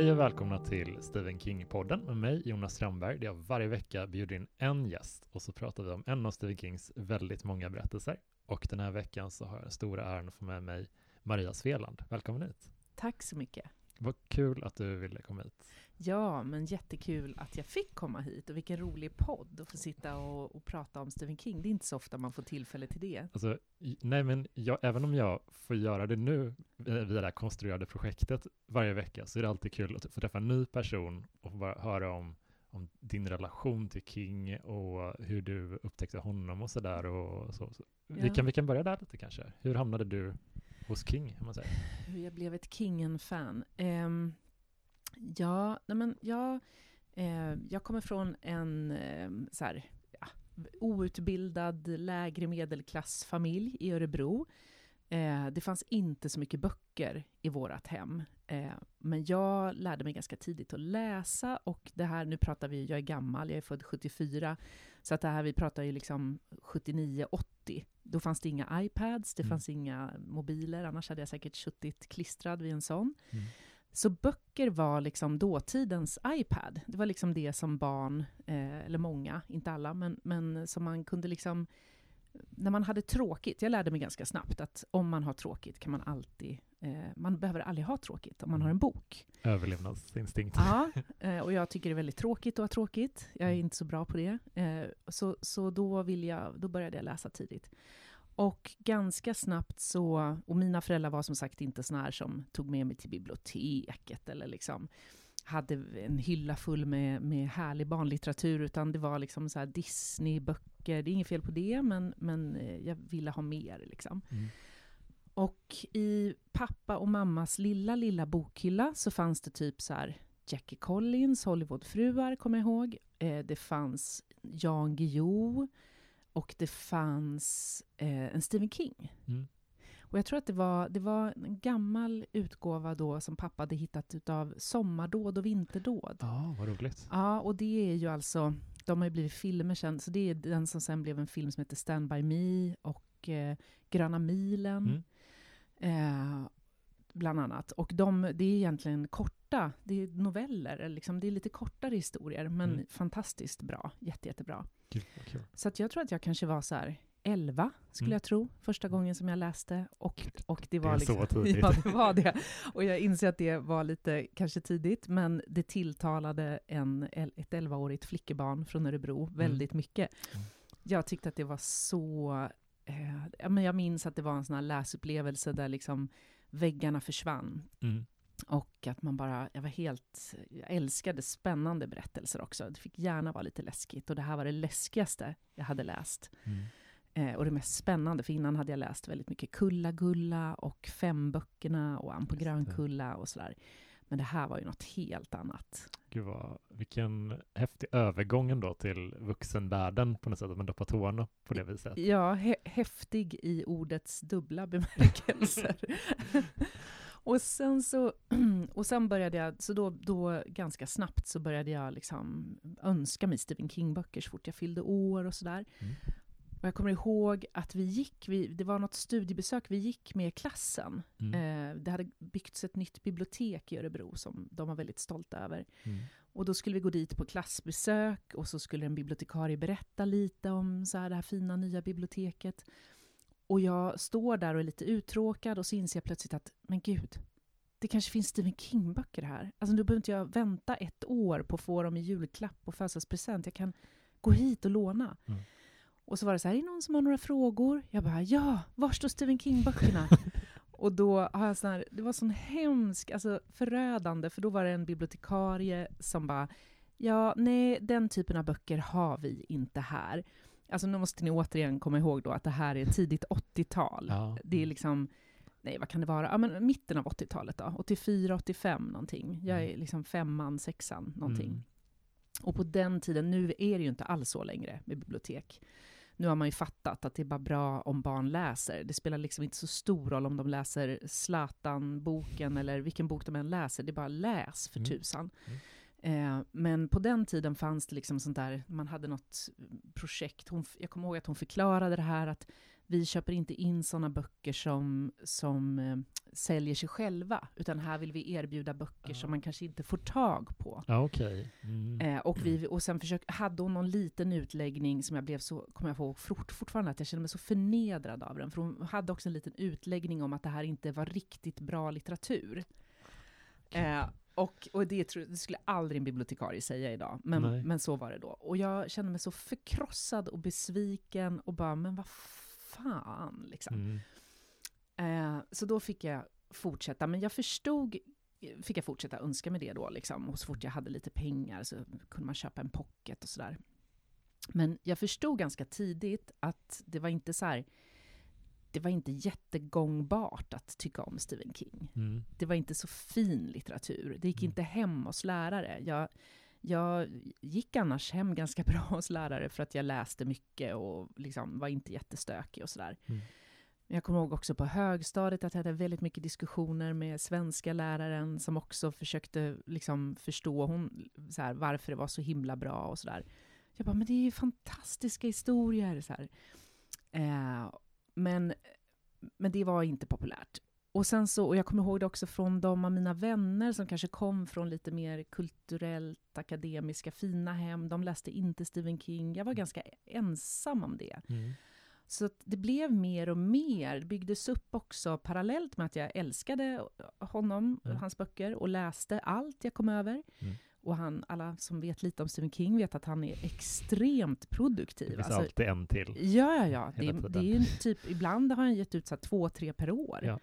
Hej och välkomna till Stephen King-podden med mig, Jonas Strömberg, där jag varje vecka bjuder in en gäst och så pratar vi om en av Stephen Kings väldigt många berättelser. Och den här veckan så har jag den stora äran att få med mig Maria Sveland. Välkommen hit! Tack så mycket. Vad kul att du ville komma hit. Ja, men jättekul att jag fick komma hit och vilken rolig podd att få sitta och, och prata om Stephen King. Det är inte så ofta man får tillfälle till det. Alltså, nej, men jag, även om jag får göra det nu via det här konstruerade projektet varje vecka så är det alltid kul att få träffa en ny person och bara höra om, om din relation till King och hur du upptäckte honom och sådär. Och så, så. Ja. Vi, kan, vi kan börja där lite kanske. Hur hamnade du hos King? Om man säger? Hur jag blev ett Kingen-fan. Ehm, ja, nej men jag, eh, jag kommer från en eh, så här, ja, outbildad lägre medelklassfamilj i Örebro. Eh, det fanns inte så mycket böcker i vårt hem. Eh, men jag lärde mig ganska tidigt att läsa och det här, nu pratar vi, jag är gammal, jag är född 74, så att det här vi pratar ju liksom 79-80. Då fanns det inga iPads, det Mm. fanns inga mobiler, annars hade jag säkert suttit klistrad vid en sån. Mm. Så böcker var liksom dåtidens iPad. Det var liksom det som barn, eh, eller många, inte alla, men, men som man kunde liksom... När man hade tråkigt, jag lärde mig ganska snabbt att om man har tråkigt kan man alltid... Eh, man behöver aldrig ha tråkigt om man har en bok. Överlevnadsinstinkt. Ja, eh, och jag tycker det är väldigt tråkigt att ha tråkigt. Jag är inte så bra på det. Eh, så så då, vill jag, då började jag läsa tidigt. Och ganska snabbt så, och mina föräldrar var som sagt inte såna här som tog med mig till biblioteket eller liksom hade en hylla full med, med härlig barnlitteratur, utan det var liksom så här Disney-böcker. Det är inget fel på det, men, men eh, jag ville ha mer liksom. Mm. Och i pappa och mammas lilla, lilla bokhylla så fanns det typ så här Jackie Collins, Hollywoodfruar, kommer jag ihåg. Eh, det fanns Jan Guillou och det fanns eh, en Stephen King. Mm. Och jag tror att det var, det var en gammal utgåva då som pappa hade hittat utav Sommardåd och Vinterdåd. Ja, vad roligt. Ja, och det är ju alltså, de har ju blivit filmer sen, så det är den som sen blev en film som heter Stand By Me och eh, Gröna milen. Mm. Eh, bland annat. Och de, det är egentligen korta, det är noveller, eller liksom, det är lite kortare historier, men Mm. fantastiskt bra. Jätte, jättebra. Kul. Så att jag tror att jag kanske var så här 11, skulle Mm. jag tro, första gången som jag läste. Och, och det Det var är liksom... så tidigt. Ja, det var det. Och jag inser att det var lite kanske tidigt, men det tilltalade en, ett 11-årigt flickebarn från Örebro väldigt mycket. Mm. Jag tyckte att det var så... Eh, men jag minns att det var en sån här läsupplevelse där liksom väggarna försvann. Mm. Och att man bara, jag var helt, jag älskade spännande berättelser också. Det fick gärna vara lite läskigt och det här var det läskigaste jag hade läst. Mm. Eh, och det mest spännande, för innan hade jag läst väldigt mycket Kulla-Gulla och Femböckerna och Ann på. Grönkulla och sådär. Men det här var ju något helt annat. Gud vad, vilken häftig övergång ändå till vuxenvärlden på något sätt, att man doppar tårna på det viset. Ja, hä- häftig i ordets dubbla bemärkelser. och sen så, och sen började jag, så då, då ganska snabbt så började jag liksom önska mig Stephen King-böcker så fort jag fyllde år och sådär. Mm. Och jag kommer ihåg att vi gick, vi, det var något studiebesök vi gick med klassen. Mm. Eh, det hade byggts ett nytt bibliotek i Örebro som de var väldigt stolta över. Mm. Och då skulle vi gå dit på klassbesök och så skulle en bibliotekarie berätta lite om så här, det här fina nya biblioteket. Och jag står där och är lite uttråkad och så inser jag plötsligt att, men gud, det kanske finns Stephen King-böcker här. Alltså nu behöver inte jag vänta ett år på att få dem i julklapp och födelsedagspresent. Jag kan gå hit och låna. Mm. Och så var det så här, är det någon som har några frågor? Jag bara, ja, var står Stephen King-böckerna? Och då har jag sån här, det var sån hemsk, alltså förödande, för då var det en bibliotekarie som bara, ja, nej, den typen av böcker har vi inte här. Alltså nu måste ni återigen komma ihåg då att det här är tidigt 80-tal. Ja. Det är liksom, nej vad kan det vara, ja men mitten av 80-talet då, 84, 85 någonting. Jag är liksom femman, sexan någonting. Mm. Och på den tiden, nu är det ju inte alls så längre med bibliotek. Nu har man ju fattat att det är bara bra om barn läser. Det spelar liksom inte så stor roll om de läser Zlatan-boken eller vilken bok de än läser. Det är bara läs för Mm. tusan. Eh, men på den tiden fanns det liksom sånt där, man hade något projekt. Hon, jag kommer ihåg att hon förklarade det här att vi köper inte in sådana böcker som, som eh, säljer sig själva, utan här vill vi erbjuda böcker som man kanske inte får tag på. Ja, okej. Mm. Eh, och, vi, och sen försök, hade hon någon liten utläggning som jag blev så, kommer jag ihåg fort, fortfarande, att jag kände mig så förnedrad av den. För hon hade också en liten utläggning om att det här inte var riktigt bra litteratur. Eh, och, och det, det skulle aldrig en bibliotekarie säga idag, men, Nej. men så var det då. Och jag kände mig så förkrossad och besviken och bara, men vad fan, liksom. Mm. Eh, så då fick jag fortsätta, men jag förstod, fick jag fortsätta önska mig det då, liksom. Och så fort jag hade lite pengar så kunde man köpa en pocket och sådär. Men jag förstod ganska tidigt att det var inte så här, det var inte jättegångbart att tycka om Stephen King. Mm. Det var inte så fin litteratur. Det gick Mm. inte hem hos lärare. Jag, jag gick annars hem ganska bra hos lärare för att jag läste mycket och liksom var inte jättestökig och sådär. Mm. Men Jag kommer ihåg också på högstadiet att jag hade väldigt mycket diskussioner med svenska läraren som också försökte liksom förstå hon, så här, varför det var så himla bra och sådär. Jag bara, men det är ju fantastiska historier. Så. Eh, men, men det var inte populärt. Och, sen så, och jag kommer ihåg det också från de av mina vänner som kanske kom från lite mer kulturellt akademiska fina hem. De läste inte Stephen King. Jag var ganska ensam om det. Mm. Så det blev mer och mer. Det byggdes upp också parallellt med att jag älskade honom, Mm. hans böcker, och läste allt jag kom över. Mm. Och han, alla som vet lite om Stephen King vet att han är extremt produktiv. Det finns Alltså, alltid en till. Ja, ja, ja. Det, är- det är typ, ibland har han gett ut så två, tre per år. Ja.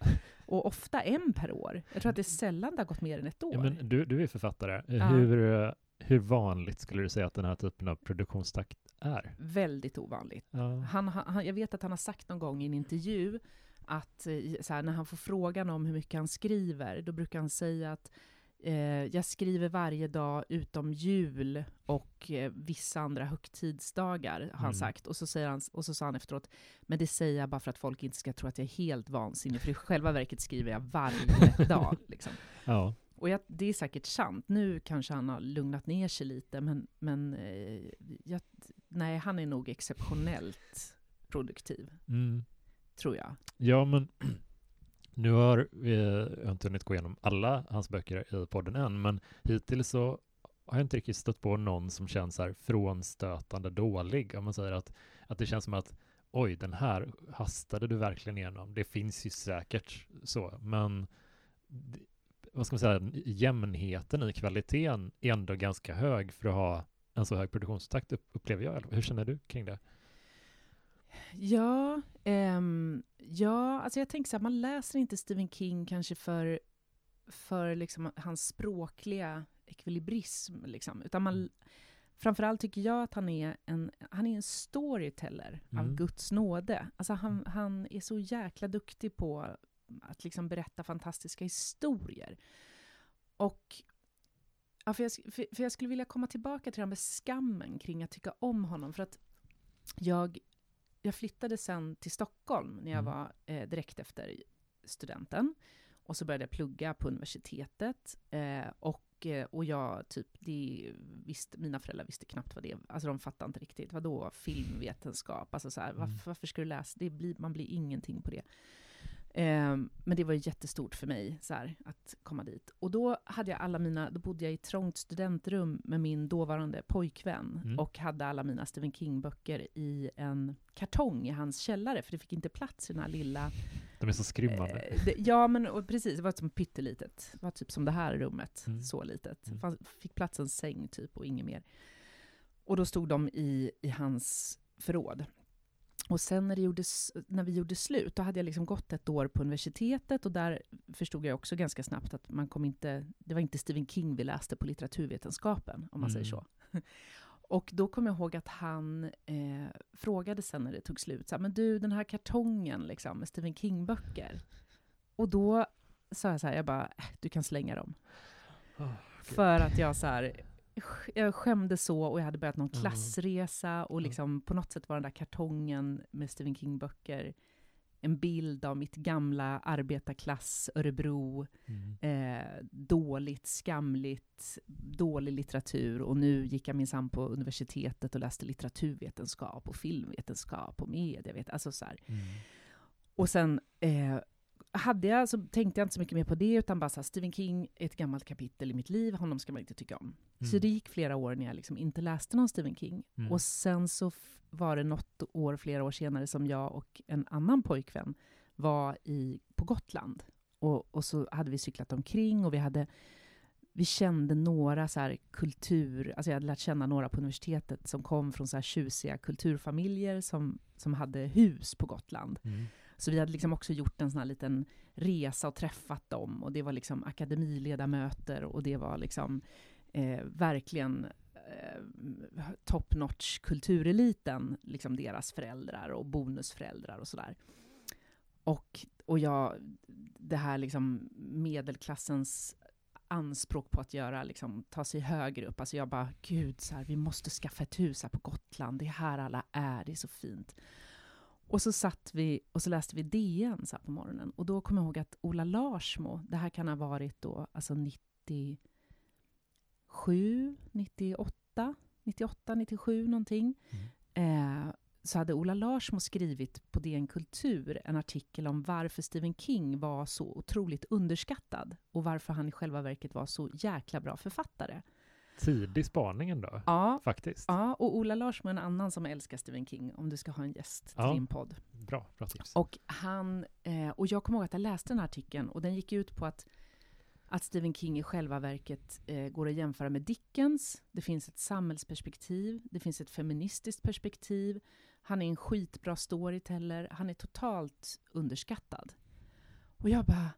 Och ofta en per år. Jag tror att det är sällan det har gått mer än ett år. Ja, men du, du är författare. Ja. Hur, hur vanligt skulle du säga att den här typen av produktionstakt är? Väldigt ovanligt. Han, han, jag vet att han har sagt någon gång i en intervju att eh, så här, när han får frågan om hur mycket han skriver, då brukar han säga att jag skriver varje dag utom jul och eh, vissa andra högtidsdagar, har han Mm. sagt. Och så, säger han, och så sa han efteråt, men det säger jag bara för att folk inte ska tro att jag är helt vansinnig, för i själva verket skriver jag varje dag. Liksom. ja. Och jag, det är säkert sant. Nu kanske han har lugnat ner sig lite, men, men eh, jag, nej, han är nog exceptionellt produktiv, Mm. tror jag. Ja, men nu har vi jag har inte hunnit gå igenom alla hans böcker i podden än, men hittills så har jag inte riktigt stött på någon som känns så här frånstötande dålig. Om man säger att, att det känns som att oj, den här hastade du verkligen igenom. Det finns ju säkert så, men vad ska man säga, jämnheten i kvaliteten är ändå ganska hög för att ha en så hög produktionstakt, upplever jag. Hur känner du kring det? Ja, ehm, ja alltså jag tänker så här, man läser inte Stephen King kanske för, för liksom hans språkliga ekvilibrism, liksom, utan man, Mm. framförallt tycker jag att han är en, han är en storyteller av Mm. Guds nåde. Alltså han, han är så jäkla duktig på att liksom berätta fantastiska historier. Och ja, för, jag, för, för jag skulle vilja komma tillbaka till det här med skammen kring att tycka om honom, för att jag jag flyttade sen till Stockholm när jag Mm. var eh, direkt efter studenten. Och så började jag plugga på universitetet. Eh, och, eh, och jag typ, det visste, mina föräldrar visste knappt vad det Alltså de fattade inte riktigt. Vadå filmvetenskap? Alltså så här, Mm. varför, varför ska du läsa? Det blir, man blir ingenting på det. Eh, men det var jättestort för mig så här, att komma dit. Och då hade jag alla mina, då bodde jag i ett trångt studentrum med min dåvarande pojkvän Mm. och hade alla mina Stephen King-böcker i en kartong i hans källare, för det fick inte plats i den här lilla... De är så skrymmande. Eh, det, ja, men och precis, det var som pyttelitet. Det var typ som det här rummet, Mm. så litet. Mm. Fanns, fick plats en säng typ och inget mer. Och då stod de i, i hans förråd. Och sen när, det gjordes, när vi gjorde slut, då hade jag liksom gått ett år på universitetet och där förstod jag också ganska snabbt att man kom inte, det var inte Stephen King vi läste på litteraturvetenskapen, om man säger Mm. så. Och då kom jag ihåg att han eh, frågade sen när det tog slut, så här, men du, den här kartongen liksom, med Stephen King-böcker. Och då sa jag så här, jag bara, äh, du kan slänga dem. Oh, För att jag så här, jag skämdes så och jag hade börjat någon Mm. klassresa och liksom på något sätt var den där kartongen med Stephen King-böcker en bild av mitt gamla arbetarklass Örebro, Mm. eh, dåligt, skamligt, dålig litteratur och nu gick jag minsann på universitetet och läste litteraturvetenskap och filmvetenskap och medievetenskap. Alltså så. Mm. Och sen eh, hade jag, så tänkte jag inte så mycket mer på det, utan bara så här, Stephen King är ett gammalt kapitel i mitt liv, honom ska man inte tycka om. Så Mm. det gick flera år när jag liksom inte läste någon Stephen King. Mm. Och sen så var det något år, flera år senare, som jag och en annan pojkvän var i, på Gotland. Och, och så hade vi cyklat omkring och vi hade vi kände några så kultur, alltså jag hade lärt känna några på universitetet som kom från så här tjusiga kulturfamiljer som, som hade hus på Gotland. Mm. Så vi hade liksom också gjort en sån här liten resa och träffat dem. Och det var liksom akademiledamöter och det var liksom eh, verkligen eh, top notch kultureliten, liksom deras föräldrar och bonusföräldrar och sådär. Och, och jag, det här liksom medelklassens anspråk på att göra, liksom, ta sig högre upp. Alltså jag bara, gud, så här, vi måste skaffa ett hus här på Gotland. Det är här alla är, det är så fint. Och så satt vi och så läste vi DN så här på morgonen. Och då kom jag ihåg att Ola Larsmo, det här kan ha varit då alltså 97, 98, 98, 97 någonting. Mm. Eh, så hade Ola Larsmo skrivit på DN Kultur en artikel om varför Stephen King var så otroligt underskattad och varför han i själva verket var så jäkla bra författare. Tidig spaning ändå, Ja, faktiskt. ja och Ola Larsmo är en annan som älskar Stephen King, om du ska ha en gäst till Ja. din podd. Bra, bra tips. Och, han, eh, och jag kommer ihåg att jag läste den här artikeln och den gick ut på att, att Stephen King i själva verket eh, går att jämföra med Dickens. Det finns ett samhällsperspektiv, det finns ett feministiskt perspektiv. Han är en skitbra storyteller, han är totalt underskattad. Och jag bara,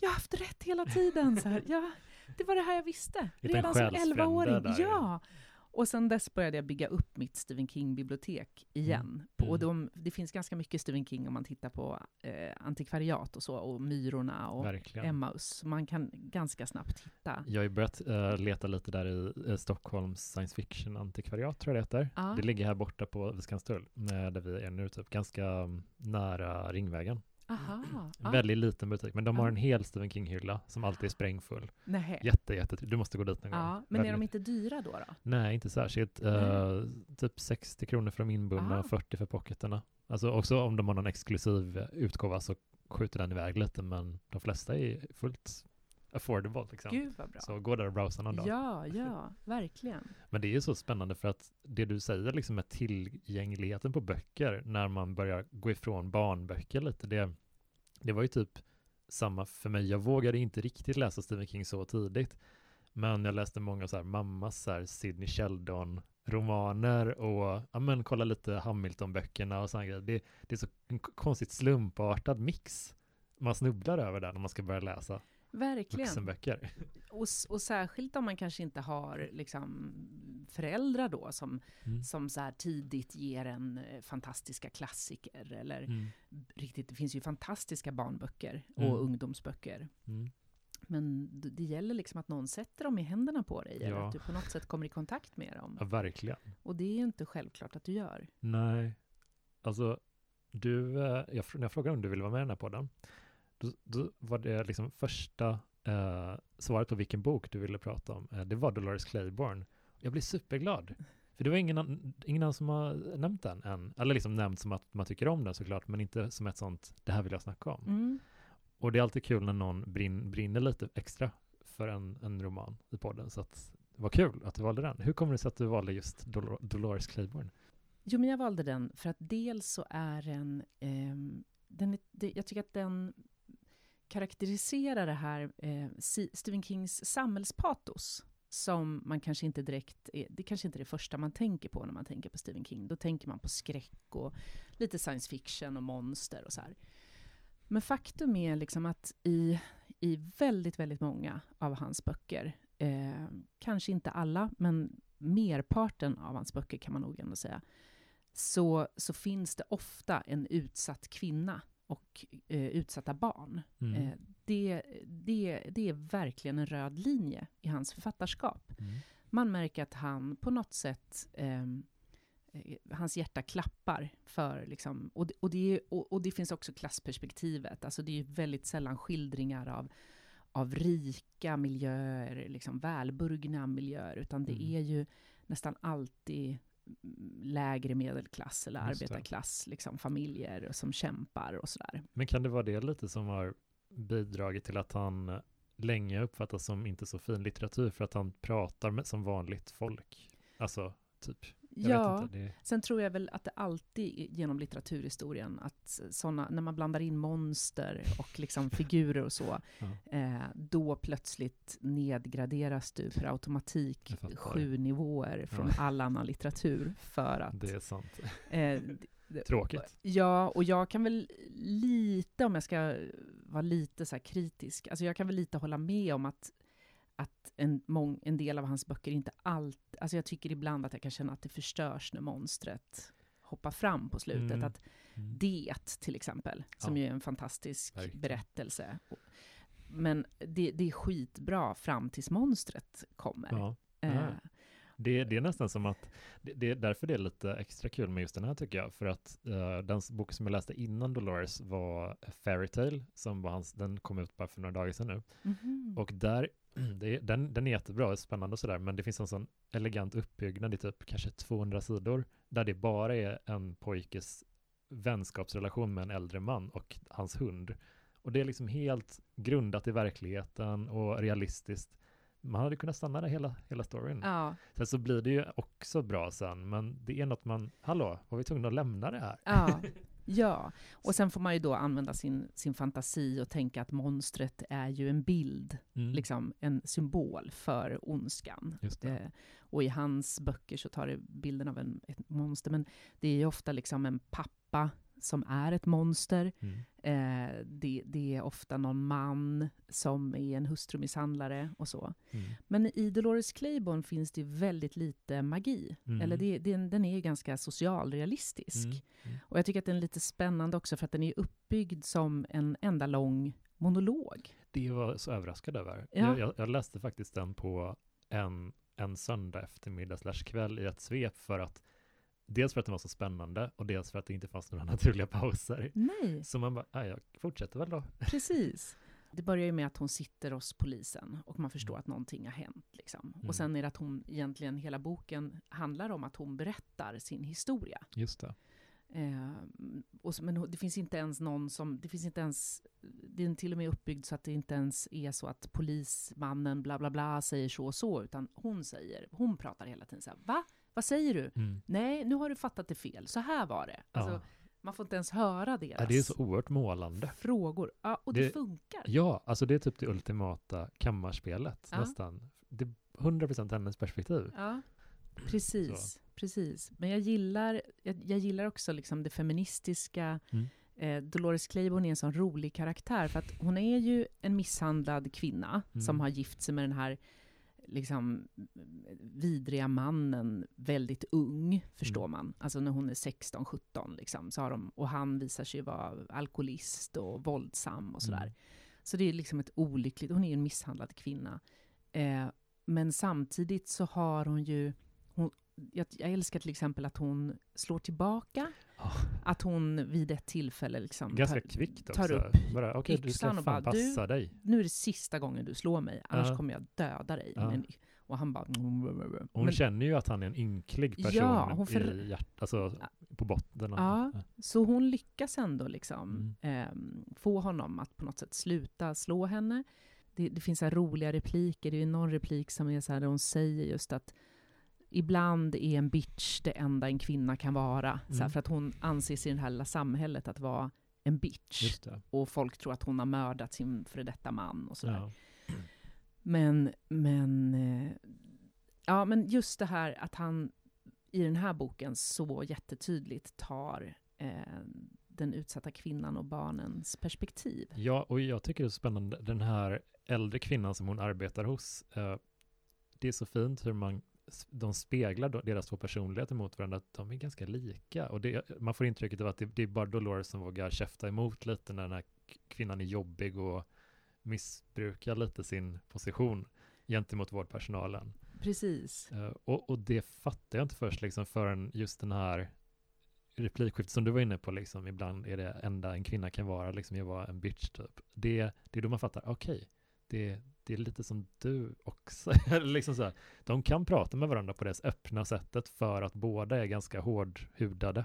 jag har haft rätt hela tiden. Så här, ja, det var det här jag visste. Redan som själsfrände 11-åring. där. Ja! Och sen dess började jag bygga upp mitt Stephen King-bibliotek igen. Mm. Och de, det finns ganska mycket Stephen King om man tittar på eh, antikvariat och så, och Myrorna och Verkligen. Emmaus. Man kan ganska snabbt hitta. Jag har ju börjat eh, leta lite där i uh, Stockholms science fiction antikvariat tror jag det heter. Ja. Det ligger här borta på Viskanstull, eh, där vi är nu, typ ganska mm, nära Ringvägen. Aha. Ja. Väldigt liten butik, men de har en hel Stephen King-hylla som alltid är sprängfull. Nähä. Jätte, jätte, du måste gå dit någon gång. Ja, men är de Väldigt- inte dyra då? då? Nej, inte särskilt. Eh, typ 60 kronor för de inbundna Ah. och 40 för pocketerna. Alltså också om de har någon exklusiv utgåva så skjuter den iväg lite, men de flesta är fullt affordable. Liksom. Gud vad bra. Så gå där och browsa någon dag. Ja, ja, verkligen. Men det är ju så spännande för att det du säger liksom med tillgängligheten på böcker när man börjar gå ifrån barnböcker lite, det, det var ju typ samma för mig. Jag vågade inte riktigt läsa Stephen King så tidigt, men jag läste många så här mammas så här Sidney Sheldon romaner och ja men kolla lite Hamilton-böckerna och sådana grejer. Det, det är så en konstigt slumpartad mix man snubblar över där när man ska börja läsa Verkligen. vuxenböcker. Och, och särskilt om man kanske inte har liksom, föräldrar då som, Mm. som så här tidigt ger en eh, fantastiska klassiker. Eller Mm. riktigt, det finns ju fantastiska barnböcker och Mm. ungdomsböcker. Mm. Men det, gäller liksom att någon sätter dem i händerna på dig. Eller Ja. att du på något sätt kommer i kontakt med dem. Ja, verkligen. Och det är ju inte självklart att du gör. Nej, alltså du, eh, jag, när jag frågade om du ville vara med i den här podden, då, då var det liksom första eh, svaret på vilken bok du ville prata om, eh, det var Dolores Claiborne. Jag blev superglad, för det var ingen, an- ingen annan som har nämnt den än, eller liksom nämnt som att man tycker om den såklart, men inte som ett sånt, det här vill jag snacka om. Mm. Och det är alltid kul när någon brin, brinner lite extra för en, en roman i podden, så att det var kul att du valde den. Hur kommer det sig att du valde just Dolor- Dolores Claiborne? Jo, men jag valde den för att dels så är den... ehm, den är, det, jag tycker att den karaktärisera det här eh, Stephen Kings samhällspatos som man kanske inte direkt... Är, det kanske inte är det första man tänker på när man tänker på Stephen King. Då tänker man på skräck och lite science fiction och monster och så här. Men faktum är liksom att i, i väldigt, väldigt många av hans böcker, eh, kanske inte alla, men merparten av hans böcker kan man nog ändå säga, så, så finns det ofta en utsatt kvinna och eh, utsatta barn. Mm. Eh, det, det, det är verkligen en röd linje i hans författarskap. Mm. Man märker att han på något sätt eh, eh, hans hjärta klappar för, liksom, och, det- och, det är, och, och det finns också klassperspektivet, alltså det är väldigt sällan skildringar av, av rika miljöer, liksom välburgna miljöer, utan det Mm. är ju nästan alltid lägre medelklass eller arbetarklass, liksom familjer som kämpar och sådär. Men kan det vara det lite som har bidragit till att han länge uppfattas som inte så fin litteratur för att han pratar med, som vanligt folk? Alltså, typ. Jag ja, inte. Det, Sen tror jag väl att det alltid genom litteraturhistorien, att såna, när man blandar in monster och liksom figurer och så, Ja. eh, då plötsligt nedgraderas du per automatik sju nivåer från Ja. all annan litteratur för att... det är sant. Eh, Tråkigt. Ja, och jag kan väl lite, om jag ska vara lite så här kritisk, alltså jag kan väl lite hålla med om att, att en, mång, en del av hans böcker inte allt, alltså jag tycker ibland att jag kan känna att det förstörs när monstret hoppar fram på slutet. Mm. Att Mm. Det till exempel, som Ja. ju är en fantastisk Verkligen. berättelse. Men det, det är skitbra fram tills monstret kommer. Ja. Eh, Ja. Det, det är nästan som att, det, det är därför det är lite extra kul med just den här tycker jag, för att eh, den bok som jag läste innan Dolores var Fairytale, som var hans, den kom ut bara för några dagar sedan nu. mhm. Och där, det den, den är jättebra, spännande och sådär, men det finns en sån elegant uppbyggnad i typ kanske 200 sidor, där det bara är en pojkes vänskapsrelation med en äldre man och hans hund. Och det är liksom helt grundat i verkligheten och realistiskt. Man hade kunnat stanna där hela, hela storyn. ja, Sen så blir det ju också bra sen, men det är något man, hallå, var vi tvungna att lämna det här? ja, ja. Och sen får man ju då använda sin, sin fantasi och tänka att monstret är ju en bild, Mm. liksom en symbol för ondskan. Eh, och i hans böcker så tar det bilden av en, ett monster, men det är ju ofta liksom en pappa som är ett monster. Mm. Eh, det, det är ofta någon man som är en hustrumisshandlare och så. Mm. Men i Dolores Claiborne finns det väldigt lite magi. Mm. Eller det, det, den är ju ganska socialrealistisk. Mm. Mm. Och jag tycker att den är lite spännande också för att den är uppbyggd som en enda lång monolog. Det var jag så överraskad över. Ja. Jag, jag, jag läste faktiskt den på en, en söndag eftermiddag slash kväll i ett svep för att dels för att den var så spännande och dels för att det inte fanns några naturliga pauser. Nej, Så man bara, "Ja, jag fortsätter väl då. precis. Det börjar ju med att hon sitter hos polisen och man förstår Mm. att någonting har hänt. Liksom. Mm. Och sen är det att hon egentligen, hela boken handlar om att hon berättar sin historia. Just det. Eh, och men det finns inte ens någon som, det finns inte ens, det är till och med uppbyggd så att det inte ens är så att polismannen bla bla bla säger så och så, utan hon säger, hon pratar hela tiden så här, va? Vad säger du? Mm. Nej, nu har du fattat det fel, så här var det. Alltså, Ja. Man får inte ens höra deras Ja, det är så oerhört målande. frågor. Ja, och det, Det- funkar. Ja, alltså det är typ det ultimata kammarspelet Ja. nästan. Det är 100% hennes perspektiv. Ja, precis. precis. Men jag gillar, jag, jag gillar också liksom det feministiska. Mm. Eh, Dolores Claiborne är en sån rolig karaktär, för att hon är ju en misshandlad kvinna Mm. som har gift sig med den här liksom, vidriga mannen väldigt ung, förstår Mm. man. Alltså när hon är 16-17, liksom, så har de, och han visar sig vara alkoholist och våldsam och sådär. Mm. Så det är liksom ett olyckligt, hon är ju en misshandlad kvinna. Eh, men samtidigt så har hon ju, hon, jag, jag älskar till exempel att hon slår tillbaka, Ja. att hon vid ett tillfälle liksom Ganska tar, kvickt också. tar upp bara, ska yxan och bara, du- dig. nu är det sista gången du slår mig, annars Ja. kommer jag döda dig. Ja. Men, och han bara... Hon Men- känner ju att han är en ynklig person Ja, hon för- i hjärt, alltså på botten. av- Ja. Så hon lyckas ändå liksom Mm. ehm, få honom att på något sätt sluta slå henne. Det, det finns så roliga repliker. Det är någon replik som är så här där hon säger just att ibland är en bitch det enda en kvinna kan vara. Så Mm. för att hon anses i det här lilla samhället att vara en bitch. Och folk tror att hon har mördat sin före detta man och sådär. Ja. Men, men, eh, ja, men just det här att han i den här boken så jättetydligt tar eh, den utsatta kvinnan och barnens perspektiv. ja, och jag tycker det är så spännande, den här äldre kvinnan som hon arbetar hos, eh, det är så fint hur man de speglar deras två personligheter mot varandra, att de är ganska lika. Och det, man får intrycket av att det, det är bara Dolores som vågar käfta emot lite när den här kvinnan är jobbig och missbrukar lite sin position gentemot vårdpersonalen. precis. Eh, och, och det fattar jag inte först liksom förrän just den här replikskiftet som du var inne på, liksom, ibland är det enda en kvinna kan vara, liksom jag var en bitch typ. Det, det är då man fattar, okej, okay, det, det är lite som du också. liksom så här, de kan prata med varandra på det öppna sättet för att båda är ganska hårdhudade.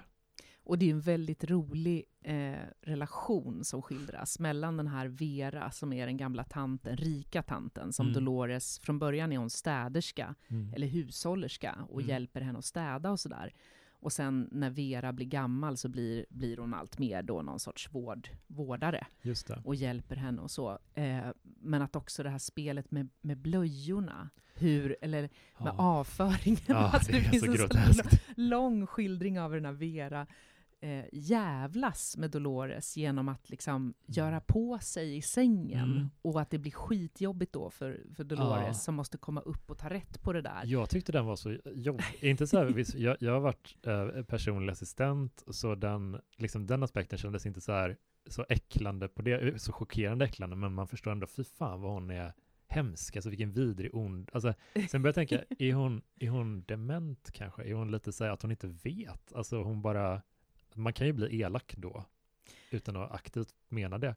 Och det är en väldigt rolig eh, relation som skildras mellan den här Vera, som är den gamla tanten, rika tanten, som mm. Dolores, från början är hon städerska, mm. eller hushållerska, och mm. hjälper henne att städa och sådär. Och sen när Vera blir gammal så blir, blir hon allt mer då någon sorts vård, vårdare. Och hjälper henne och så. Eh, men att också det här spelet med, med blöjorna, hur, eller med ja. avföringen. Ja, alltså det, det finns en så lång skildring av den här Vera eh, jävlas med Dolores genom att liksom mm. göra på sig i sängen. Mm. Och att det blir skitjobbigt då för, för Dolores ja. som måste komma upp och ta rätt på det där. Jag tyckte den var så jobbig. Inte så här, jag, jag har varit eh, personlig assistent, så den, liksom, den aspekten kändes inte så här så äcklande på det, så chockerande äcklande, men man förstår ändå, fy fan vad hon är hemsk, alltså vilken vidrig ond, alltså sen börjar jag tänka, är hon, är hon dement kanske? Är hon lite så att hon inte vet? Alltså hon bara, man kan ju bli elak då, utan att aktivt mena det.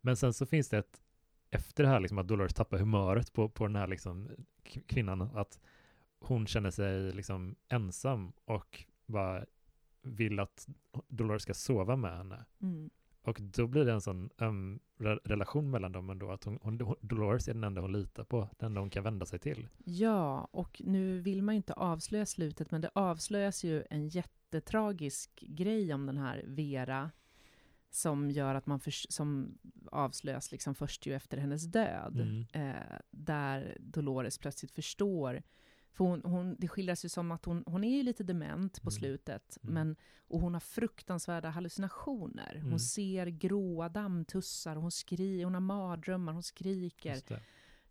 Men sen så finns det ett, efter det här liksom att Dolores tappar humöret på, på den här liksom kvinnan, att hon känner sig liksom ensam och bara vill att Dolores ska sova med henne. Mm. Och då blir det en sån um, re relation mellan dem ändå, att hon, hon, Dolores är den enda hon litar på, den enda hon kan vända sig till. Ja, och nu vill man ju inte avslöja slutet, men det avslöjas ju en jättetragisk grej om den här Vera, som gör att man, för, som avslöjas liksom först ju efter hennes död, mm. eh, där Dolores plötsligt förstår för hon, hon, det skildras ju som att hon, hon är lite dement på mm. slutet, mm. Men, och hon har fruktansvärda hallucinationer. Hon mm. ser gråa dammtussar, hon, skri, hon har mardrömmar, hon skriker.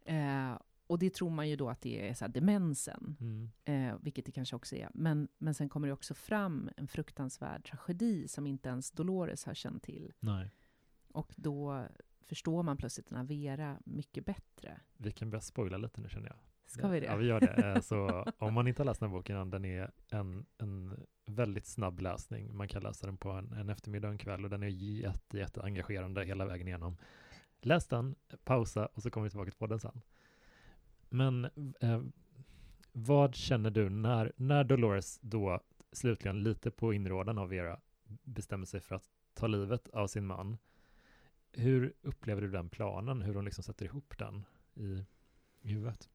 Eh, och det tror man ju då att det är så demensen, mm. eh, vilket det kanske också är. Men, men sen kommer det också fram en fruktansvärd tragedi som inte ens Dolores har känt till. Nej. Och då förstår man plötsligt den här Vera mycket bättre. Vi kan börja spoila lite nu känner jag. Ska vi det? Ja, vi gör det. Eh, så om man inte har läst den här boken, den är en, en väldigt snabb läsning. Man kan läsa den på en, en eftermiddag och en kväll och den är jätte, jätte engagerande hela vägen igenom. Läs den, pausa och så kommer vi tillbaka till podden sen. Men eh, vad känner du när, när Dolores då slutligen lite på inrådan av Vera bestämmer sig för att ta livet av sin man? Hur upplever du den planen? Hur hon liksom sätter ihop den i, i huvudet?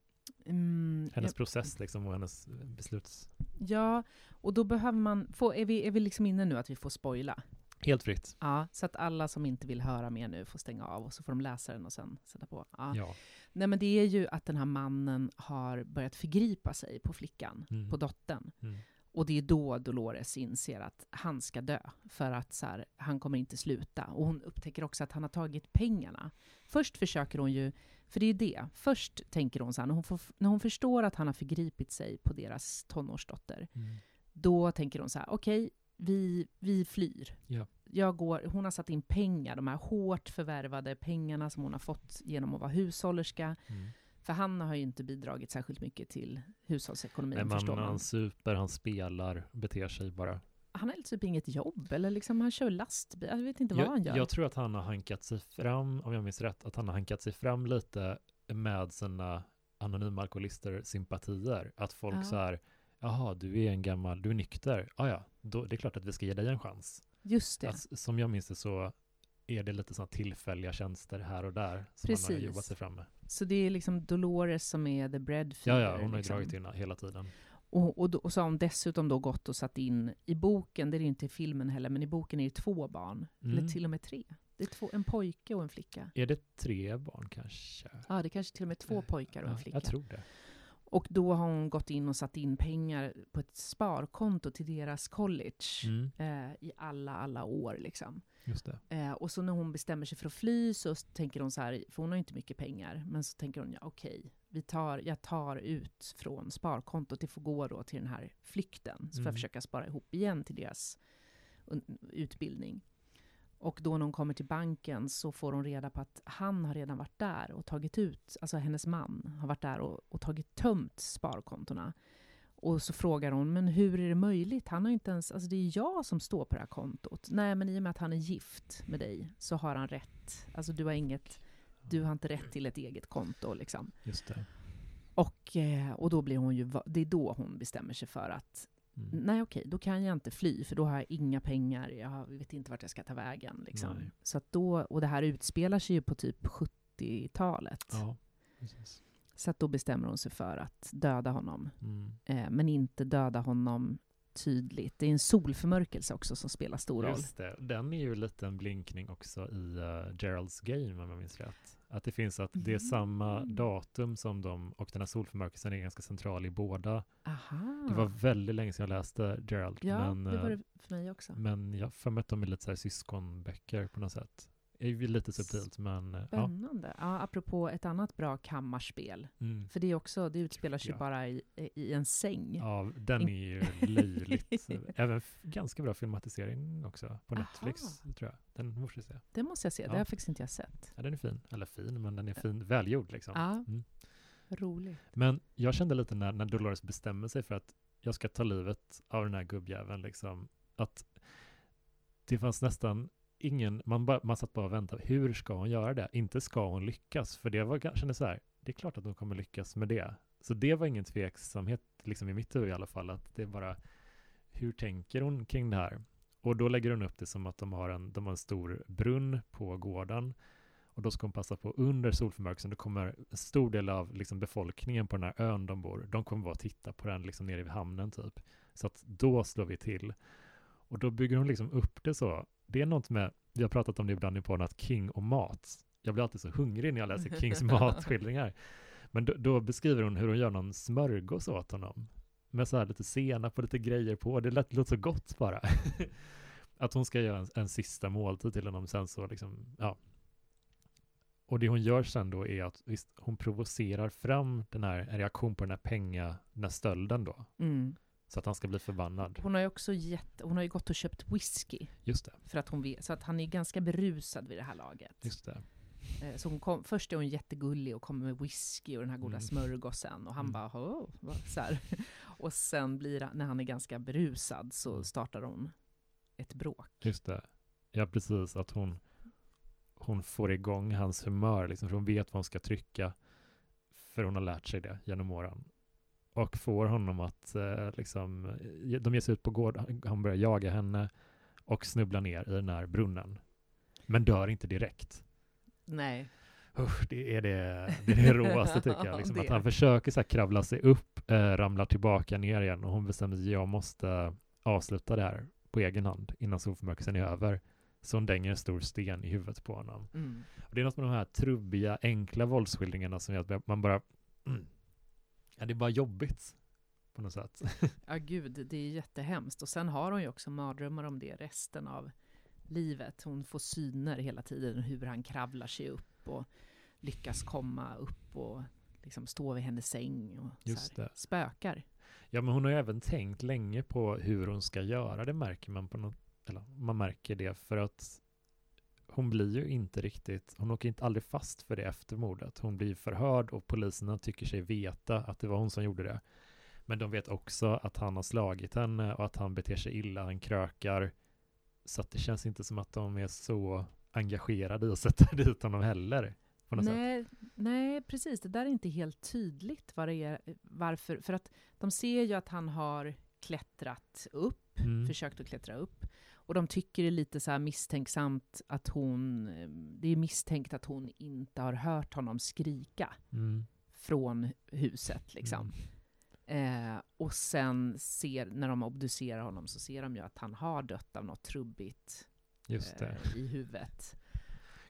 Mm, hennes jag, process liksom och hennes besluts... Ja, och då behöver man... Få, är, vi, är vi liksom inne nu att vi får spoila? Helt fritt. Ja, så att alla som inte vill höra mer nu får stänga av och så får de läsa den och sen sätta på. Ja. ja. Nej, men det är ju att den här mannen har börjat förgripa sig på flickan, mm. på dottern. Mm. Och det är då Dolores inser att han ska dö, för att så här, han kommer inte sluta. Och hon upptäcker också att han har tagit pengarna. Först försöker hon ju för det är ju det. Först tänker hon så här, när hon, får, när hon förstår att han har förgripit sig på deras tonårsdotter, mm. då tänker hon så här, okej, okay, vi, vi flyr. Ja. Jag går, hon har satt in pengar, de här hårt förvärvade pengarna som hon har fått genom att vara hushållerska. Mm. För han har ju inte bidragit särskilt mycket till hushållsekonomin, Nej, förstår man. Han super, han spelar, beter sig bara han har typ inget jobb, eller liksom han kör lastbil. Jag vet inte vad jag, han gör. Jag tror att han har hankat sig fram, om jag minns rätt, att han har hankat sig fram lite med sina anonyma alkoholister sympatier. Att folk ja. så här, jaha, du är en gammal, du är nykter, ja ja, då, det är klart att vi ska ge dig en chans. Just det. Att, som jag minns det så är det lite sådana tillfälliga tjänster här och där som Precis. man har jobbat sig fram med. Så det är liksom Dolores som är the breadfeeder? Ja, ja, hon har liksom. dragit in hela tiden. Och, och, då, och, så har hon dessutom då gått och satt in i boken, det är det inte i filmen heller, men i boken är det två barn, mm. eller till och med tre. Det är två, en pojke och en flicka. Är det tre barn kanske? Ja, det är kanske till och med två eh, pojkar och en flicka. Jag tror det. Och då har hon gått in och satt in pengar på ett sparkonto till deras college mm. eh, i alla, alla år. Liksom. Eh, och så när hon bestämmer sig för att fly så tänker hon så här, för hon har inte mycket pengar, men så tänker hon, ja okej, vi tar, jag tar ut från sparkontot, det får gå då till den här flykten, så får jag mm. försöka spara ihop igen till deras utbildning. Och då när hon kommer till banken så får hon reda på att han har redan varit där och tagit ut, alltså hennes man har varit där och, och tagit tömt sparkontona. Och så frågar hon, men hur är det möjligt? Han har inte ens, alltså det är jag som står på det här kontot. Nej, men i och med att han är gift med dig så har han rätt. Alltså du har inget, du har inte rätt till ett eget konto liksom. Just det. Och, eh, och då blir hon ju, det är då hon bestämmer sig för att Mm. nej okej, då kan jag inte fly för då har jag inga pengar, jag vet inte vart jag ska ta vägen. Liksom. Nej. Så då, och det här utspelar sig ju på typ 70-talet. Ja, precis. Så att då bestämmer hon sig för att döda honom. Mm. Eh, men inte döda honom tydligt. Det är en solförmörkelse också som spelar stor roll. Just det. Den är ju lite en blinkning också i uh, Geralds Game om jag minns rätt. Att det finns att det är samma Mm. datum som de, och den här solförmörkelsen är ganska central i båda. Aha. Det var väldigt länge sedan jag läste Gerald, ja, men, det var eh, det för mig också. men jag har för mig att de är lite så här syskonböcker på något sätt. Det är ju lite subtilt, men eh, ja. Spännande. Ja, apropå ett annat bra kammarspel. Mm. För det är också, det utspelar sig Ja. bara i, i en säng. Ja, den är ju löjligt. Även ganska bra filmatisering också på Aha. Netflix, tror jag. Den måste vi se. Det måste jag se, det Ja. har jag faktiskt inte jag sett. Ja, den är fin. Eller fin, men den är fin, välgjord liksom. Ja. Mm. Roligt. Men jag kände lite när, när Dolores bestämmer sig för att jag ska ta livet av den här gubbjäveln, liksom, att det fanns nästan ingen, man, bara, man satt bara och väntade, hur ska hon göra det? Inte ska hon lyckas, för det var, kanske så här, det är klart att hon kommer lyckas med det. Så det var ingen tveksamhet, liksom i mitt huvud i alla fall, att det är bara, hur tänker hon kring det här? Och då lägger hon upp det som att de har en, de har en stor brunn på gården, och då ska hon passa på under solförmörkelsen, då kommer en stor del av liksom, befolkningen på den här ön de bor, de kommer bara titta på den liksom nere vid hamnen typ. Så att då slår vi till. Och då bygger hon liksom upp det så. Det är något med, vi har pratat om det ibland i podden, att King och mat. Jag blir alltid så hungrig när jag läser Kings matskildringar. Men då, då beskriver hon hur hon gör någon smörgås åt honom. Med så här lite senap och lite grejer på. Det lät, låter så gott bara. att hon ska göra en, en sista måltid till honom sen så liksom, ja. Och det hon gör sen då är att visst, hon provocerar fram den här, en reaktion på den här penga, den här stölden då. Mm. Så att han ska bli förbannad. Hon har ju också gett, hon har ju gått och köpt whisky. Just det, För att hon vet, så att han är ganska berusad vid det här laget. just det. Eh, Så hon kom, först är hon jättegullig och kommer med whisky och den här goda Mm. smörgåsen. Och han Mm. bara, vad?" så här. Och sen blir när han är ganska berusad så Mm. startar hon ett bråk. Just det. Ja, precis. Att hon, hon får igång hans humör, liksom, för hon vet vad hon ska trycka. För hon har lärt sig det genom åren. Och får honom att, eh, liksom, de ger sig ut på gård, han börjar jaga henne och snubblar ner i den här brunnen. Men dör inte direkt. Nej. Usch, det är det, det, är det råaste tycker jag. Liksom, att han försöker så här kravla sig upp, eh, ramlar tillbaka ner igen och hon bestämmer sig, jag måste avsluta det här på egen hand innan solförmörkelsen är över. Så hon dänger en stor sten i huvudet på honom. Mm. Och det är något med de här trubbiga, enkla våldsskildringarna som gör att man bara, mm, ja det är bara jobbigt på något sätt. Ja, gud, det är jättehemskt. Och sen har hon ju också mardrömmar om det resten av livet. Hon får syner hela tiden hur han kravlar sig upp och lyckas komma upp och liksom stå vid hennes säng och Just här, spökar. Ja, men hon har ju även tänkt länge på hur hon ska göra det, märker man på något, eller man märker det för att hon blir ju inte riktigt, hon åker inte aldrig fast för det efter mordet. Hon blir förhörd och poliserna tycker sig veta att det var hon som gjorde det. Men de vet också att han har slagit henne och att han beter sig illa, han krökar. Så det känns inte som att de är så engagerade i att sätta dit honom heller. Något sätt. Nej, nej, precis. Det där är inte helt tydligt vad det är, varför. För att de ser ju att han har klättrat upp, Mm. försökt att klättra upp. Och de tycker det är lite så här misstänksamt att hon, eh, det är misstänkt att hon inte har hört honom skrika Mm. från huset liksom. Eh, och sen ser, när de obducerar honom så ser de ju att han har dött av något trubbigt eh, i huvudet.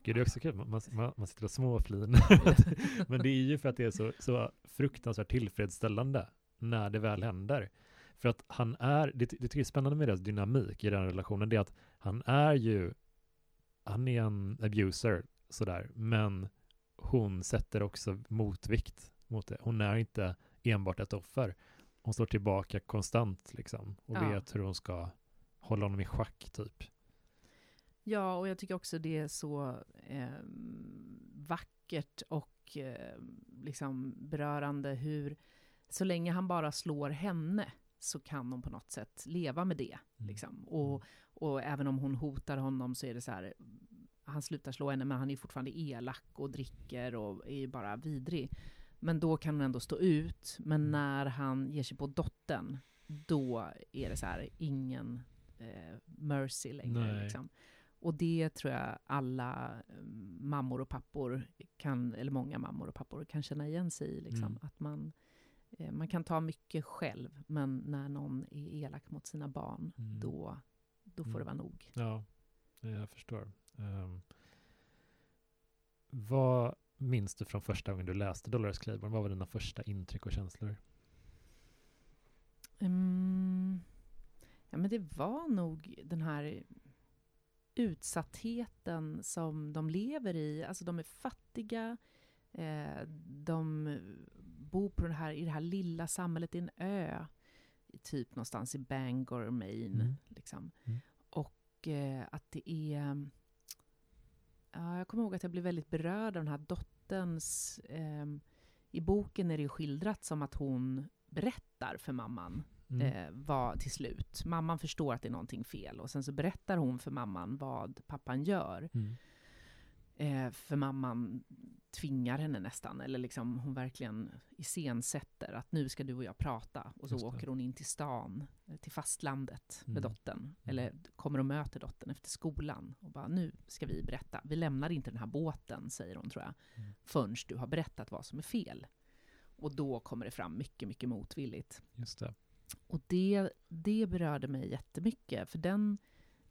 Gud, det är också kul, man, man, man sitter och småflinar. Men det är ju för att det är så, så fruktansvärt tillfredsställande när det väl händer. För att han är, det, det tycker jag är spännande med deras dynamik i den relationen, det är att han är ju, han är en abuser sådär, men hon sätter också motvikt mot det. Hon är inte enbart ett offer. Hon slår tillbaka konstant liksom och Ja. vet hur hon ska hålla honom i schack typ. Ja, och jag tycker också det är så eh, vackert och eh, liksom berörande hur, så länge han bara slår henne, så kan hon på något sätt leva med det. Mm. Liksom. Och, och även om hon hotar honom så är det så här, han slutar slå henne, men han är fortfarande elak och dricker och är bara vidrig. Men då kan hon ändå stå ut. Men Mm. när han ger sig på dottern, då är det så här, ingen eh, mercy längre. Liksom. Och det tror jag alla eh, mammor och pappor, kan, eller många mammor och pappor kan känna igen sig i. Liksom. Mm. Att man, man kan ta mycket själv, men när någon är elak mot sina barn, Mm. då, då får Mm. det vara nog. Ja, jag förstår. Um, vad minns du från första gången du läste Dolores Claiborne? Vad var dina första intryck och känslor? Mm. Ja, men det var nog den här utsattheten som de lever i. Alltså de är fattiga, eh, de bor på det här, i det här lilla samhället, i en ö, typ någonstans i Bangor, Maine. Mm. Liksom. Mm. Och eh, att det är... Ja, jag kommer ihåg att jag blev väldigt berörd av den här dotterns... Eh, I boken är det ju skildrat som att hon berättar för mamman Mm. eh, vad till slut. Mamman förstår att det är någonting fel och sen så berättar hon för mamman vad pappan gör. Mm. Eh, för mamman tvingar henne nästan, eller liksom hon verkligen iscensätter att nu ska du och jag prata. Och så åker hon in till stan, eh, till fastlandet med Mm. dottern. Eller kommer och möter dottern efter skolan. Och bara, nu ska vi berätta. Vi lämnar inte den här båten, säger hon tror jag, Mm. förrän du har berättat vad som är fel. Och då kommer det fram mycket, mycket motvilligt. Just det. Och det, det berörde mig jättemycket, för den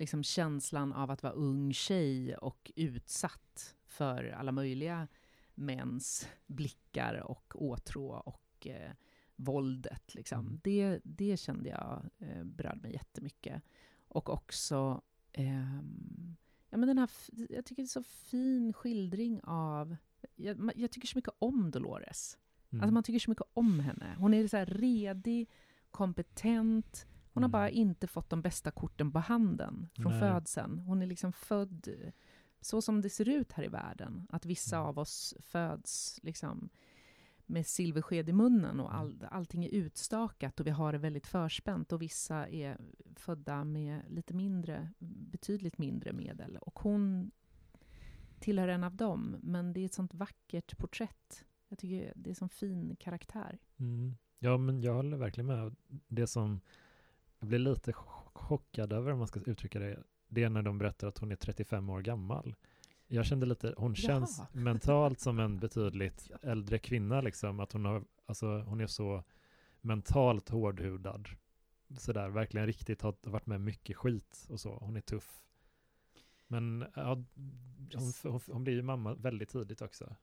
liksom, känslan av att vara ung tjej och utsatt för alla möjliga mäns blickar och åtrå och eh, våldet. Liksom. Mm. Det, det kände jag eh, berörde mig jättemycket. Och också, ehm, ja, men den här, jag tycker det är så fin skildring av, jag, jag tycker så mycket om Dolores. Mm. Alltså man tycker så mycket om henne. Hon är så redig, kompetent. Hon har Mm. bara inte fått de bästa korten på handen från Nej. födseln. Hon är liksom född så som det ser ut här i världen. Att vissa Mm. av oss föds liksom med silversked i munnen och all, allting är utstakat och vi har det väldigt förspänt och vissa är födda med lite mindre, betydligt mindre medel. Och hon tillhör en av dem, men det är ett sånt vackert porträtt. Jag tycker det är en sån fin karaktär. Mm. Ja, men jag håller verkligen med. Det som jag blir lite chock- chockad över, om man ska uttrycka det, det är när de berättar att hon är 35 år gammal. Jag kände lite, hon känns Jaha. mentalt som en betydligt äldre kvinna, liksom. Att hon, har, alltså, hon är så mentalt hårdhudad. Sådär, verkligen riktigt har varit med mycket skit och så. Hon är tuff. Men ja, hon, hon, hon blir ju mamma väldigt tidigt också.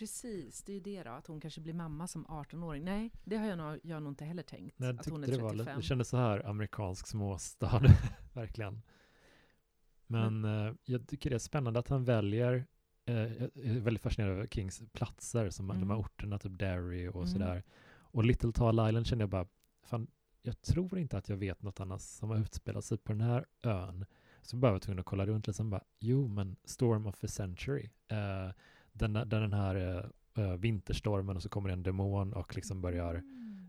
Precis, det är ju det då, att hon kanske blir mamma som 18-åring. Nej, det har jag nog, jag nog inte heller tänkt. Nej, att hon är tyckte det, var, 35. lite- det kändes så här amerikansk småstad, verkligen. Men eh, jag tycker det är spännande att han väljer, eh, jag är väldigt fascinerad över Kings platser, som de här Mm. orterna, typ Derry och Mm. sådär. Och Little Tall Island kände jag bara, fan, jag tror inte att jag vet något annat som har utspelat sig på den här ön. Så bara var jag tvungen att kolla runt liksom bara, jo men Storm of the Century, eh, den, där den här eh, vinterstormen och så kommer en demon och liksom börjar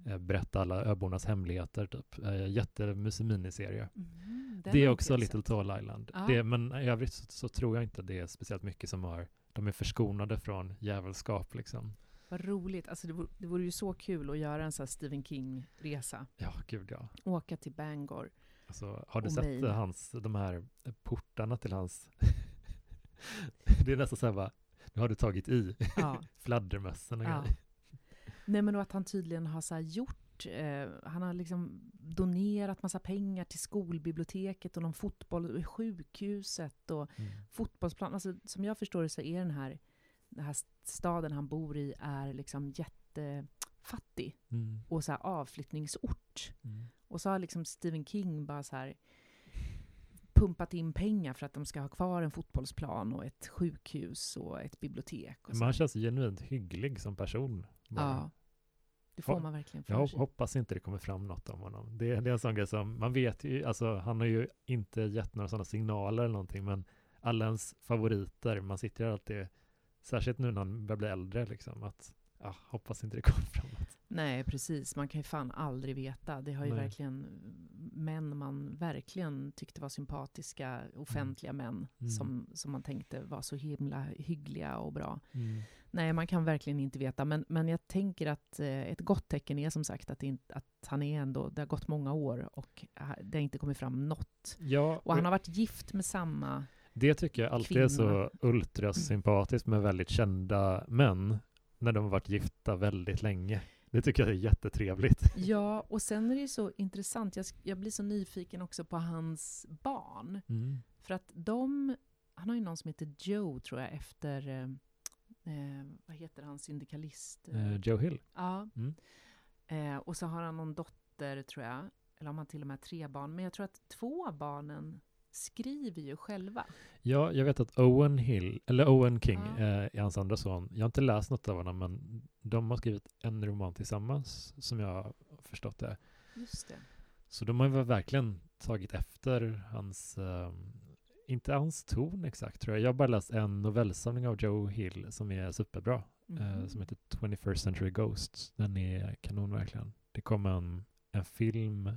eh, berätta alla öbornas hemligheter, typ. Eh, jättemysig miniserie. Mm, Det är också Little. Tall Island. Ja. Det, men i övrigt så, så tror jag inte det är speciellt mycket som har, de är förskonade från djävulskap liksom. Vad roligt. Alltså det, vore, det vore ju så kul att göra en sån här Stephen King-resa. Ja, gud ja. Åka till Bangor. Alltså, har du Och sett hans, de här portarna till hans... det är nästan så här bara, nu har du tagit i Ja. fladdermössen och Ja. grejer. Nej men och att han tydligen har så gjort, eh, han har liksom donerat massa pengar till skolbiblioteket och någon fotboll, sjukhuset och Mm. fotbollsplan. Alltså, som jag förstår det så är den här, den här staden han bor i är liksom jättefattig Mm. och så avflyttningsort. Mm. Och så har liksom Stephen King bara så här pumpat in pengar för att de ska ha kvar en fotbollsplan och ett sjukhus och ett bibliotek. Och han känns genuint hygglig som person. bara. ja. Det får man verkligen för Jag sig. hoppas inte det kommer fram något om honom. Det, det är en sån grej som, man vet ju, alltså han har ju inte gett några sådana signaler eller någonting, men alla ens favoriter, man sitter ju alltid, särskilt nu när han börjar bli äldre, liksom, att ja, hoppas inte det kommer fram. Nej, precis. Man kan ju fan aldrig veta. Det har ju Nej. verkligen män man verkligen tyckte var sympatiska, offentliga män, Mm. som, som man tänkte var så himla hyggliga och bra. Nej, man kan verkligen inte veta. Men, men jag tänker att eh, ett gott tecken är som sagt att, inte, att han är ändå, det har gått många år och det har inte kommit fram något. Ja, Och han har varit gift med samma... det tycker jag alltid är så kvinna. ultrasympatiskt med väldigt kända män, när de har varit gifta väldigt länge. Det tycker jag är jättetrevligt. Ja, och sen är det ju så intressant. Jag, jag blir så nyfiken också på hans barn. Mm. För att de, han har ju någon som heter Joe tror jag efter, eh, eh, vad heter han, syndikalist? Eh, Joe Hill. Ja. Mm. Eh, och så har han någon dotter tror jag, eller om han till och med har tre barn. Men jag tror att två av barnen skriver ju själva. Ja, jag vet att Owen Hill, eller Owen King, Ja. eh, är hans andra son. Jag har inte läst något av honom, men de har skrivit en roman tillsammans, som jag har förstått det. Just det. Så de har ju verkligen tagit efter hans, eh, inte hans ton exakt tror jag. Jag har bara läst en novellsamling av Joe Hill som är superbra, eh, Mhm. som heter 21st Century Ghosts. Den är kanon verkligen. Det kom en, en film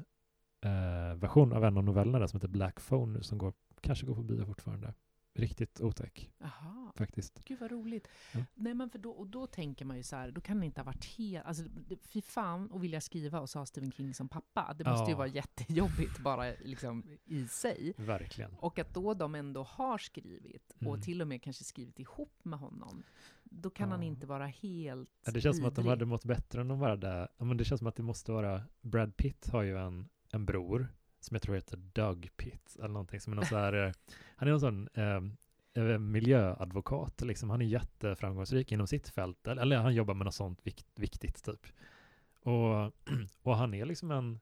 eh, version av en av novellerna där som heter Black Phone nu, som går, kanske går på bio fortfarande. Riktigt otäck Jaha. faktiskt. Gud vad roligt. Ja. Nej, men för då, och då tänker man ju så här, då kan det inte ha varit helt... Alltså, fy fan och vilja skriva och så ha Stephen King som pappa. Det måste ju Ja. vara jättejobbigt bara liksom i sig. Verkligen. Och att då de ändå har skrivit, och Mm. till och med kanske skrivit ihop med honom, då kan Ja. han inte vara helt Ja, det känns som att de vidrig. hade mått bättre om de var där. Men det känns som att det måste vara, Brad Pitt har ju en, en bror som jag tror heter Doug Pitt eller någonting som är någon så här, eh, han är någon sån eh, eh, miljöadvokat liksom. Han är jätteframgångsrik inom sitt fält, eller, eller han jobbar med något sånt vikt, viktigt typ. Och, och han är liksom en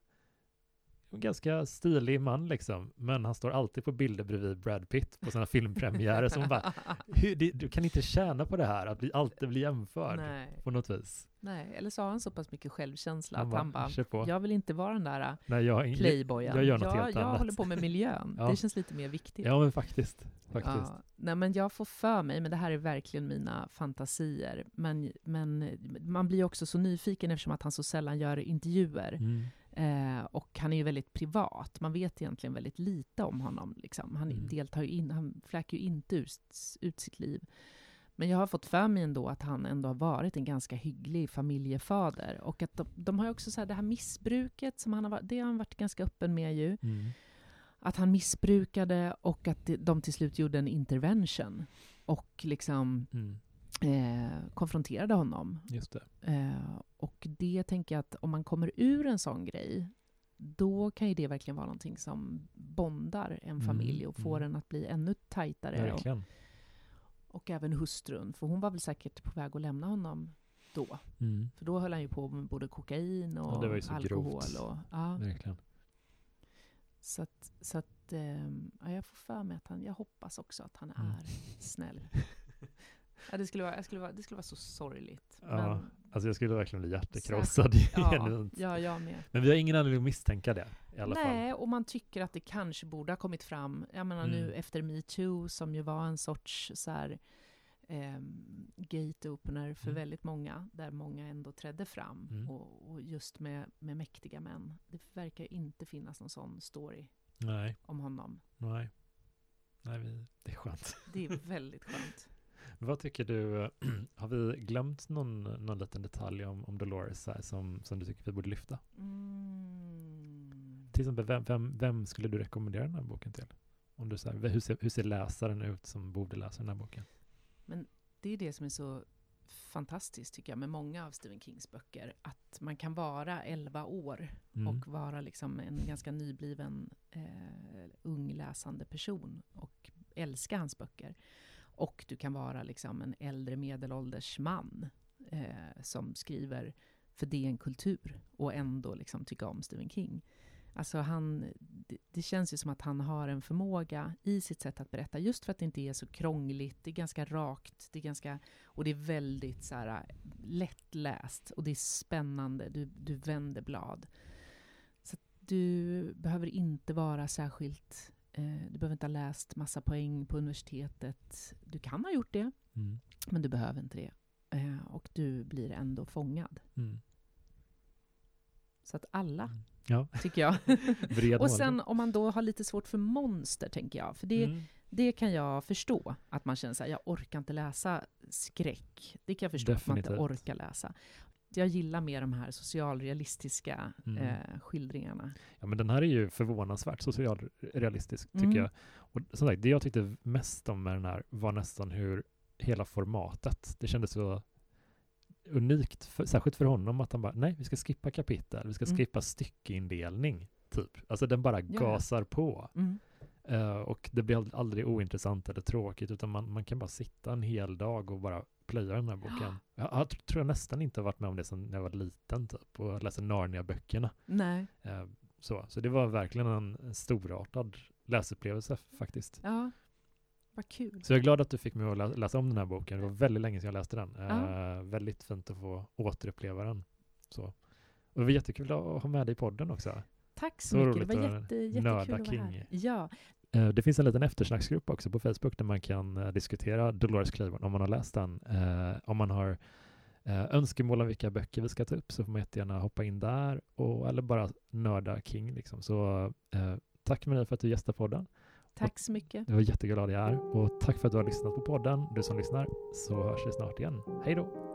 ganska stilig man liksom, men han står alltid på bilder bredvid Brad Pitt på sina filmpremiärer som bara, du kan inte tjäna på det här, att bli, alltid bli jämförd Nej, på något vis. nej, eller så har han så pass mycket självkänsla Han att bara, han bara, på. jag vill inte vara den där äh, Nej, jag, playboyen. jag gör något jag, helt jag annat. håller på med miljön. Ja. Det känns lite mer viktigt. Ja, men faktiskt. faktiskt. Ja, nej, men jag får för mig, men det här är verkligen mina fantasier, men, men man blir också så nyfiken eftersom att han så sällan gör intervjuer. Mm. Eh, och han är ju väldigt privat. Man vet egentligen väldigt lite om honom. Liksom. Han, Mm. deltar ju in, han fläker ju inte ut, ut sitt liv. Men jag har fått för mig ändå att han ändå har varit en ganska hygglig familjefader. Och att de, de har ju också så här, det här missbruket, som han har, det har han varit ganska öppen med ju. Mm. Att han missbrukade och att de- de till slut gjorde en intervention. Och liksom Mm. Eh, konfronterade honom. Just det. Eh, och det tänker jag att om man kommer ur en sån grej, då kan ju det verkligen vara någonting som bondar en Mm, familj och får mm. den att bli ännu tajtare. Och, och även hustrun, för hon var väl säkert på väg att lämna honom då. Mm. För då höll han ju på med både kokain och Ja, alkohol. grovt. Och, ja, Verkligen. så att, så att ehm, ja, jag får för mig att han, jag hoppas också att han är Mm. snäll. Ja, det, skulle vara, jag skulle vara, det skulle vara så sorgligt. Ja, Men, Alltså jag skulle verkligen bli hjärtekrossad ja, ja, jag med. Men vi har ingen anledning att misstänka det i alla fall. Nej, och man tycker att det kanske borde ha kommit fram. Jag menar nu Mm. efter metoo, som ju var en sorts så här, ehm, gate opener för Mm. väldigt många, där många ändå trädde fram. Mm. Och, och just med, med mäktiga män. Det verkar inte finnas någon sån story Nej, om honom. nej. Nej, vi, det är skönt. Det är väldigt skönt. Vad tycker du, har vi glömt någon, någon liten detalj om, om Dolores här, som, som du tycker vi borde lyfta? Mm. Till exempel, vem, vem, vem skulle du rekommendera den här boken till? Om du så här, hur, ser, hur ser läsaren ut som borde läsa den här boken? Det är det som är så fantastiskt tycker jag med många av Stephen Kings böcker. Att man kan vara 11 år Mm. och vara liksom en ganska nybliven eh, ung läsande person och älska hans böcker. Och du kan vara liksom en äldre medelålders man eh, som skriver för DN Kultur och ändå liksom tycka om Stephen King. Alltså han, det, det, känns ju som att han har en förmåga i sitt sätt att berätta, just för att det inte är så krångligt, det är ganska rakt, det är ganska, och det är väldigt så här, lättläst och det är spännande, du, du vänder blad. Så du behöver inte vara särskilt, du behöver inte ha läst massa poäng på universitetet. Du kan ha gjort det, mm. men du behöver inte det. Eh, och du blir ändå fångad. Mm. Så att alla, mm. ja. tycker jag. och sen om man då har lite svårt för monster, tänker jag. För det, mm. det kan jag förstå, att man känner så här, jag orkar inte läsa skräck. Det kan jag förstå Definitivt. att man inte orkar läsa. Jag gillar mer de här socialrealistiska mm. eh, skildringarna. Ja, men den här är ju förvånansvärt socialrealistisk, tycker mm. jag. Och som sagt, det jag tyckte mest om med den här var nästan hur hela formatet, det kändes så unikt, för, särskilt för honom, att han bara, nej, vi ska skippa kapitel, vi ska mm. skippa styckeindelning, typ. Alltså den bara ja. gasar på. Mm. Uh, och det blir aldrig ointressant eller tråkigt, utan man, man kan bara sitta en hel dag och bara plöja den här boken. Jag, jag tror jag nästan inte varit med om det sedan jag var liten, typ, och läste Narnia-böckerna. Nej. Uh, så, så det var verkligen en, storartad läsupplevelse faktiskt. Ja. Vad kul. Så jag är glad att du fick mig att lä läsa om den här boken. Det var väldigt länge sedan jag läste den. Uh, väldigt fint att få återuppleva den. Så. Och det var jättekul att ha med dig i podden också. Tack så, så mycket. Det var jätte, jättekul att vara här. Ja. Uh, det finns en liten eftersnacksgrupp också på Facebook där man kan uh, diskutera Dolores Claiborne om man har läst den. om man har önskemål om vilka böcker vi ska ta upp så får man jättegärna hoppa in där och, eller bara nörda King. Liksom. Så tack Maria för att du gästade podden. Tack så mycket. Det var jätteglad jag är. Och tack för att du har lyssnat på podden. Du som lyssnar, så hörs vi snart igen. Hej då!